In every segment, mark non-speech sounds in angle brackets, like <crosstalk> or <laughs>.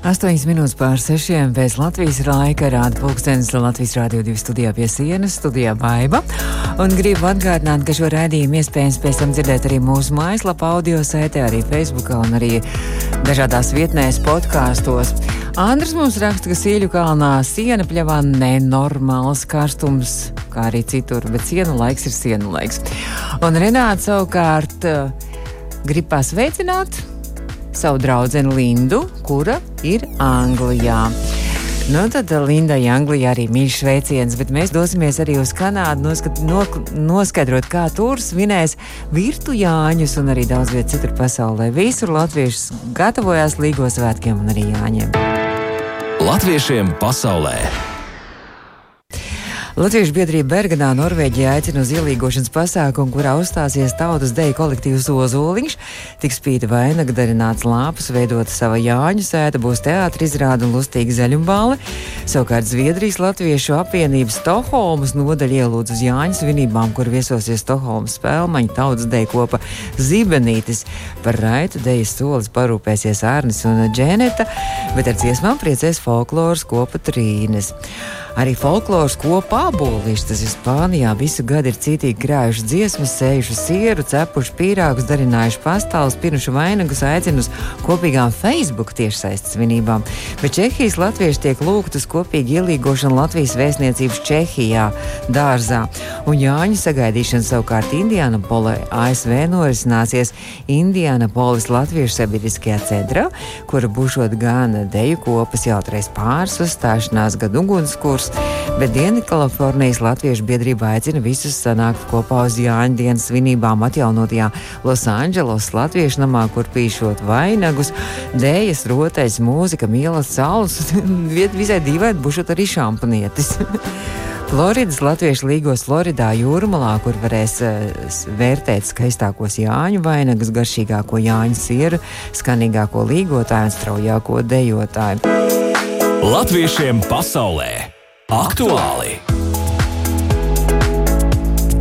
8 minūtes pār 6 pēc Latvijas laika rāda pulkstenis Latvijas Rādio 2 studijā pie sienas, studijā Baiba. Un gribu atgādināt, ka šo raidījumu iespējams pēc tam dzirdēt arī mūsu mājaslapā, audio saitē, arī Facebookā un arī dažādās vietnēs, podkāstos. Andrs mums raksta, ka Sīļu kalnā siena pļavā nenormāls karstums, kā arī citur, bet sienu laiks ir sienu laiks. Un Renāts savukārt uh, grib pasveicināt savu draugu Lindu, kura ir Anglijā. Nu, tad Lindai Anglijā arī mīļš sveiciens, bet mēs dosimies arī uz Kanādu, noskat, no, noskaidrot, kā tur svinēs virtu Jāņus un arī daudz vietu citur pasaulē. Visur latvieši gatavojās Līgo svētkiem un arī Jāņiem. Latviešiem pasaulē! Latviešu biedrība Bergenā, Norvēģijā aicina uz ielīgošanas pasākumu, kurā uzstāsies tautas deju kolektīvs Ozoliņš. Tiks spīta vainaga darināts lāpus, veidota sava Jāņu sēta, būs teātris izrāda un lustīga zaļumbāle. Savukārt Zviedrijas Latviešu apvienības Stokholmas nodaļa ielūdz uz Jāņu svinībām, kur viesosies Stokholmas spēlmaņa tautas deju kopa Zibenītis. Par raitu dejas solis parūpēsies Ārnis un Dženeta, bet ar dziesmām priecēs folkloras kopa Trīnes. Arī folkloras kopā apbolīši, tas ir Spānijā, visu gadu ir cītīgi krājuši dziesmas, sējuši sieru, cepuši pīrāgus, darinājuši pastāvus, pinuši vainagus, aicina uz kopīgām Facebook tiešsaistes svinībām. Bet Čehijas latvieši tiek lūgti uz kopīgu ielīgošanu Latvijas vēstniecības Čehijā dārzā. Un Jāņu sagaidīšana savukārt Indiānapolē ASV norisināsies Indiānapolis Latviešu sabiedriskajā centrā, kura būšot gan deju kopas jautrais pāris uzstāšanās, gan ugunskurs bet Dienvidkalifornijas Latviešu biedrība aicina visus sanākt kopā uz Jāņa dienas svinībām atjaunotajā Losandželos Latviešu namā, kur pīšot vainagus, dējas, rotais, mūzika, mīlas, saules, <laughs> visai dīvaini bušot arī šampanietis. <laughs> Floridas Latviešu līgos Floridā jūrmalā, kur varēs uh, vērtēt skaistākos Jāņu vainagus, garšīgāko Jāņu sieru, skanīgāko līgotāju un straujāko dejotāju. Latviešiem pasaulē! Aktuāli!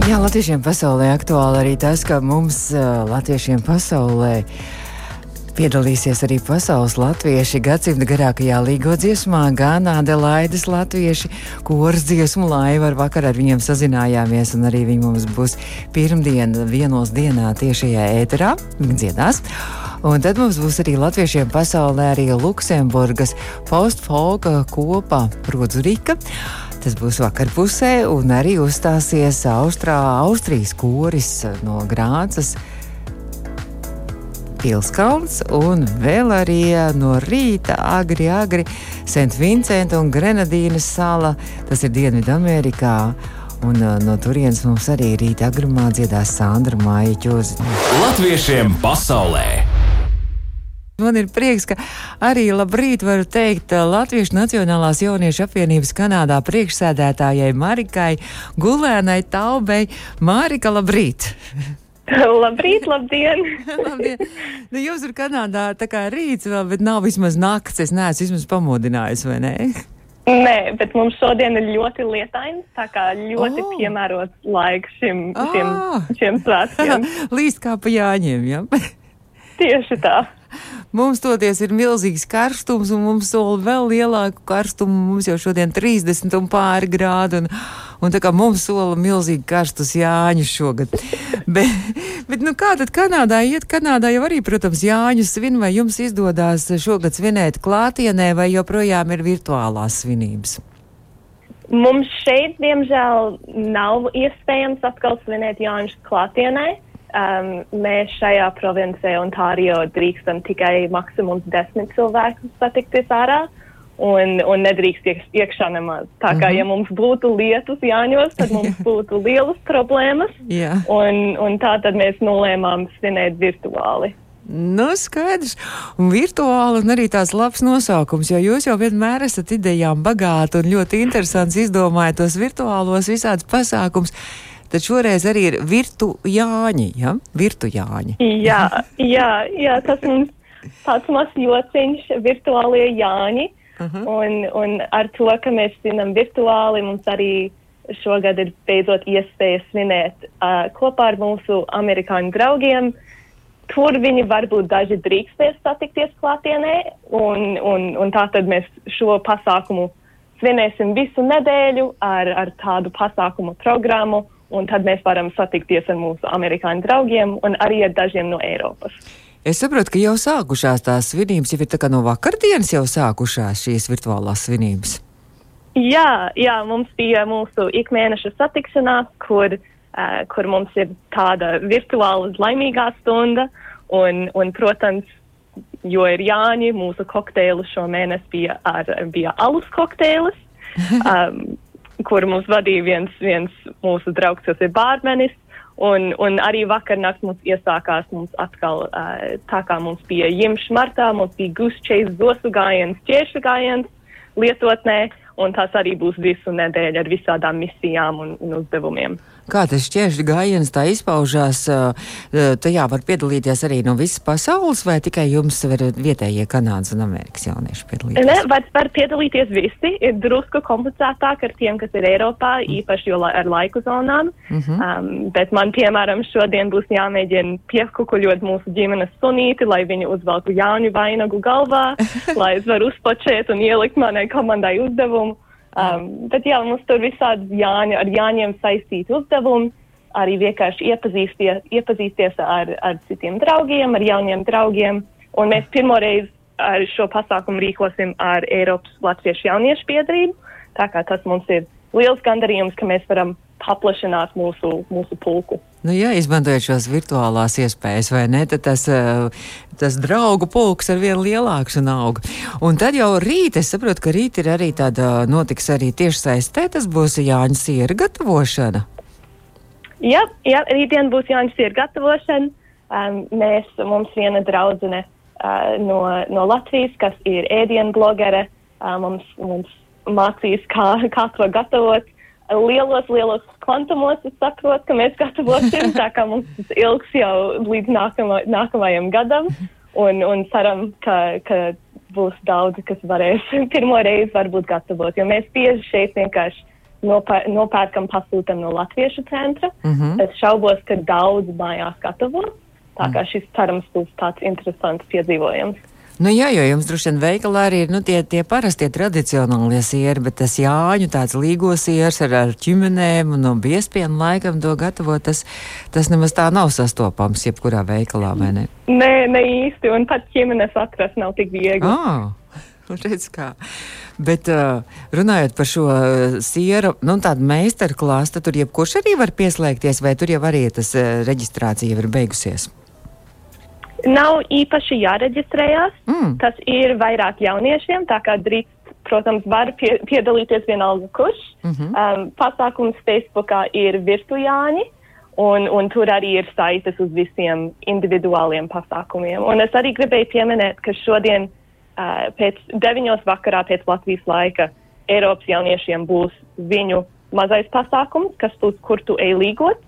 Jā, Latviešiem pasaulē aktuāli arī tas, ka mums, Latviešiem pasaulē, Piedalīsies arī pasaules latvieši gadsimta garākajā līgo dziesmā, gan Adelaides latvieši, kuras dziesmu laiva ar vakar ar viņiem sazinājāmies, un arī viņi mums būs pirmdien vienos dienā tiešajā ēterā, dziedās. Un tad mums būs arī latviešiem pasaulē arī Luksemburgas postfolka kopā Rodzurika. Tas būs vakarpusē, un arī uzstāsies Austrā, Austrijas koris no Grācas. Pilskalns un vēl arī no rīta agri, agri St. Vincenta un Grenadīnas sala. Tas ir Dienvidamerikā. Un uh, no turienes mums arī rīta agrumā dziedās Sandra Māja Čozi. Latviešiem pasaulē! Man ir prieks, ka arī labrīt varu teikt Latviešu Nacionālās jauniešu apvienības Kanādā priekšsēdētājai Marikai Gulēnai Taubei. Marika, labrīt! <laughs> Labrīt, labdien! <laughs> labdien. Nu, jūs ir Kanādā tā kā rīts vēl, bet nav vismaz nakts. Es neesmu vismaz pamodinājis, vai ne? Nē, bet mums šodien ir ļoti lietains, tā kā ļoti oh. piemērots laiks šim, šim, oh. šiem svētkiem. <laughs> Līdz kā pa jāņiem, jā? Ja? Tieši tā. Mums toties ir milzīgs karstums, un mums sola vēl lielāku karstumu. Mums jau šodien 30 un pāri grādi, un, un tā kā mums sola milzīgi karstus Jāņu šogad. <laughs> bet, bet nu kā tad Kanādā iet? Kanādā jau arī, protams, Jāņu svin, vai jums izdodas šogad svinēt klātienē, vai joprojām ir virtuālās svinības? Mums šeit, diemžēl, nav iespējams atkal svinēt Jāņus klātienē. Um, mēs šajā provincē, Ontārio, drīkstam tikai maksimums desmit cilvēkus satikties ārā. Un, un nedrīkst iek, iekšā nemaz. Tā kā, mm -hmm. ja mums būtu lietus jāņos, tad mums <laughs> būtu lielas problēmas. yeah. un, un tā tad mēs nolēmām svinēt virtuāli. Nu, skaidrs. Un virtuāli, un arī tās labs nosaukums, jo jūs jau vienmēr esat idejām bagāti un ļoti interesants izdomājat tos virtuālos visādus pasākums tad šoreiz arī ir virtu Jāņi. Ja? Virtu Jāņi. jā, <laughs> jā, jā, tas mums tāds mazs jociņš, virtuālie Jāņi. Uh -huh. un, un ar to, ka mēs zinām virtuāli, mums arī šogad ir beidzot iespēja svinēt uh, kopā ar mūsu amerikāņu draugiem. Tur viņi varbūt daži drīkstēs satikties klātienē, un, un, un tā tad mēs šo pasākumu svinēsim visu nedēļu ar, ar tādu pasākumu programmu, un tad mēs varam satikties ar mūsu amerikāņu draugiem un arī ar dažiem no Eiropas. Es saprotu, ka jau sākušās tās svinības, jau ir tā kā no vakardienas jau sākušās šīs virtuālās svinības. Jā, jā, mums bija mūsu ikmēneša satikšanās, kur, uh, kur mums ir tāda virtuāla laimīgā stunda, un, un protams, jo ir Jāņi, mūsu kokteili šo mēnesi bija, ar, bija alus kokteilis, um, <laughs> kur mums vadīja viens, viens mūsu draugs, kas ir bārmenis, Un, un arī vakarnakt mums iesākās mums atkal, uh, tā kā mums bija jimš martā, mums bija gusčeis, zosu gājiens, ķiešu gājiens lietotnē, un tas arī būs visu nedēļu ar visādām misijām un, un uzdevumiem. Kā tas šķēršļu gājiens tā izpaužās? Tajā var piedalīties arī no visas pasaules, vai tikai jums var vietējie Kanādas un Amerikas jaunieši piedalīties? Ne, var, var piedalīties visi. Ir drusku komplicētāk ar tiem, kas ir Eiropā, īpaši la, ar laiku zonām. Mm -hmm. um, bet man, piemēram, šodien būs jāmēģina piekukuļot mūsu ģimenes sunīti, lai viņi uzvelku Jāņu vainagu galvā, <laughs> lai es varu uzpočēt un ielikt manai komandai uzdevumu. Um, bet jā, mums tur visādi jāņa, ar jāņiem saistīti uzdevumi, arī vienkārši iepazīsties, iepazīsties ar, ar citiem draugiem, ar jauniem draugiem. Un mēs pirmoreiz šo pasākumu rīkosim ar Eiropas Latviešu jauniešu biedrību. Tā kā tas mums ir liels gandarījums, ka mēs varam paplašināt mūsu, mūsu pulku. Nu, jā, izmantojot šos virtuālās iespējas, vai ne? Tad tas, eh, tas draugu pulks ar vien lielāks un aug. Un tad jau rīt, es saprotu, ka rīt ir arī tāda, notiks arī tieši saistē, tas būs Jāņa siera gatavošana. Jā, jā rītdien būs Jāņa siera gatavošana. Um, mēs, mums viena draudzene uh, no, no Latvijas, kas ir ēdienu blogere, uh, mums, mums mācīs, kā, kā to gatavot lielos, lielos kvantumos es saprotu, ka mēs gatavosim, tā kā mums tas ilgs jau līdz nākama, nākamajam gadam, un, un ceram, ka, ka būs daudzi, kas varēs <laughs> pirmo reizi varbūt gatavot, jo mēs bieži šeit vienkārši nopēr, nopērkam pasūtam no Latviešu centra. Mm -hmm. Es šaubos, ka daudz mājās gatavo, tā kā šis cerams būs tāds interesants piedzīvojums. Nu, jā, jo jums droši vien veikalā arī ir nu, tie, tie parastie tradicionālie sieri, bet tas jāņu tāds līgos siers ar, ar ķimenēm un no biespienu laikam to gatavot, tas, tas nemaz tā nav sastopams jebkurā veikalā, vai ne? Nē, ne īsti, un pat ķimenes atrast nav tik viegli. Ah. Redz, kā. Bet uh, runājot par šo uh, sieru, nu, tādu meistarklāstu, tad tur jebkurš arī var pieslēgties, vai tur jau arī tas uh, reģistrācija ir beigusies? Nav īpaši jāreģistrējās. Mm. Tas ir vairāk jauniešiem, tā kā drīkst, protams, var pie, piedalīties vienalga kurš. Mm -hmm. um, pasākums Facebookā ir virtuāņi. Un, un tur arī ir saites uz visiem individuāliem pasākumiem. Un es arī gribēju pieminēt, ka šodien uh, pēc deviņos vakarā pēc Latvijas laika Eiropas jauniešiem būs viņu mazais pasākums, kas būs, kur tu ej līgot.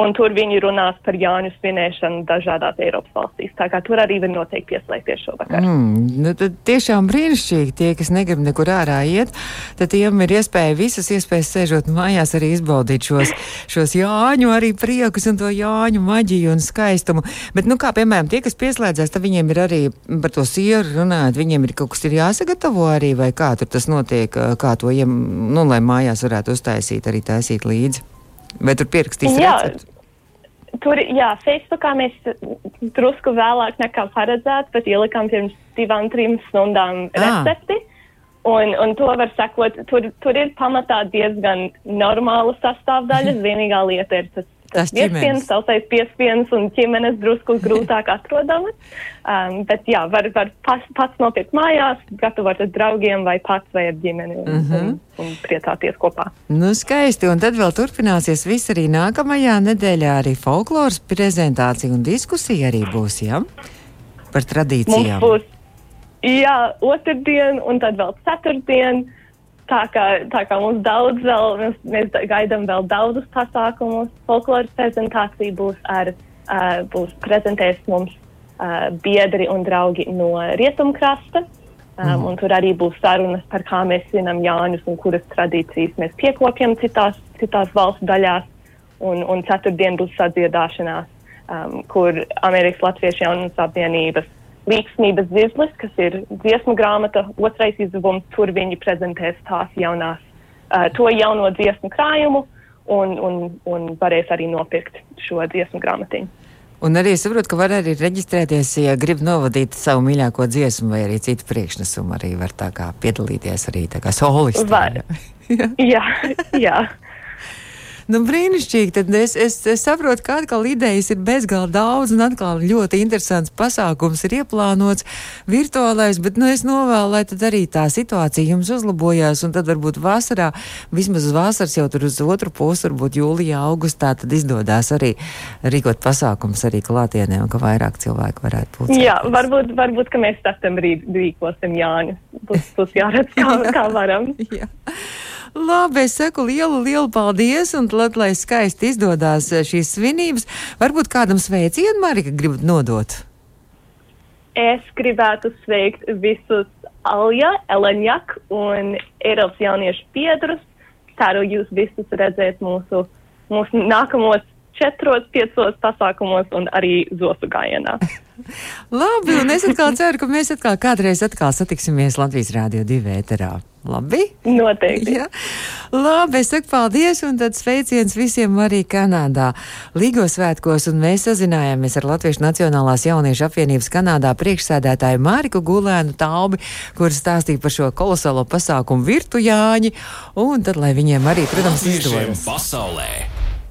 Un tur viņi runās par Jāņu svinēšanu dažādās Eiropas valstīs. Tā kā tur arī var noteikti pieslēgties šovakar. Mm, nu tad tiešām brīnišķīgi tie, kas negrib nekur ārā iet, tad tiem ir iespēja visas iespējas sēžot mājās arī izbaudīt šos, šos Jāņu arī priekus un to Jāņu maģiju un skaistumu. Bet, nu kā, piemēram, tie, kas pieslēdzās, tad viņiem ir arī par to sieru runāt, viņiem ir kaut kas ir jāsagatavo arī, vai kā tur tas notiek, kā to, ja, nu, lai mājās varētu uztaisīt, arī taisīt līdzi. Vai tur pierakstīs recepti? Tur, jā, Facebookā mēs drusku vēlāk nekā paredzēts, bet ielikām pirms divām, trim stundām ah. recepti. Un, un to var sekot, tur, tur ir pamatā diezgan normāla sastāvdaļa. <laughs> Vienīgā lieta ir tas tas piespienas, sausais piespienas un ķimenes drusku grūtāk <laughs> atrodamas. Um, bet jā, var, var pas, pats nopirkt mājās, gatavot ar draugiem vai pats vai ar ģimeni un, uh -huh. un, un priecāties kopā. Nu, skaisti, un tad vēl turpināsies viss arī nākamajā nedēļā, arī folkloras prezentācija un diskusija arī būs, jā? Par tradīcijām. Mums būs, jā, otrdien un tad vēl ceturtdien tā kā, tā kā mums daudz vēl, mēs, mēs gaidām vēl daudzus pasākumus. Folkloras prezentācija būs ar, uh, būs prezentēs mums uh, biedri un draugi no rietumkrasta. Um, mm. Un tur arī būs sarunas par kā mēs svinam Jāņus un kuras tradīcijas mēs piekopjam citās citās valsts daļās, un, un ceturtdien būs sadziedāšanās, um, kur Amerikas Latviešu jaunības apvienības līdzsmības zirglis, kas ir dziesmu grāmata, otrais izdevums, tur viņi prezentēs tās jaunās, uh, to jauno dziesmu krājumu un, un, un varēs arī nopirkt šo dziesmu grāmatiņu. Un arī saprotu, ka var arī reģistrēties, ja grib novadīt savu mīļāko dziesmu vai arī citu priekšnesumu, arī var tā kā piedalīties arī tā kā solisti. Var. <laughs> jā, jā. Nu, brīnišķīgi. Tad es, es, es saprotu, ka atkal idejas ir bezgalīgi daudz, un atkal ļoti interesants pasākums ir ieplānots virtuālais, bet nu, es novēlu, lai tad arī tā situācija jums uzlabojās, un tad varbūt vasarā, vismaz uz vasaras jau tur uz otru pusi, varbūt jūlijā, augustā, tad izdodas arī rīkot pasākums arī klātienē, un ka vairāk cilvēku varētu būt. Jā, varbūt, varbūt, ka mēs septembrī rīkosim Jāņu. Būs, būs jāredz, kā, <laughs> kā varam. Jā. Labi, es saku lielu, lielu paldies, un tad, lai skaisti izdodas eh, šīs svinības, varbūt kādam sveicienu Marika gribat nodot. Es gribētu sveikt visus Alja, Eleņak un Eiropas jauniešu biedrus. Ceru jūs visus redzēt mūsu, mūsu nākamos četros, piecos pasākumos un arī zosu gājienā. <laughs> Labi, un es atkal ceru, ka mēs atkal kādreiz atkal satiksimies Latvijas Rādio 2 ēterā. Labi? Noteikti. Ja? Labi, es saku paldies, un tad sveiciens visiem arī Kanādā. Līgo svētkos, un mēs sazinājāmies ar Latviešu Nacionālās jauniešu apvienības Kanādā priekšsēdētāju Māriku Gulēnu Taubi, kur stāstīja par šo kolosālo pasākumu Virtu Jāņi, un tad, lai viņiem arī, protams, izdodas. Pasaulē!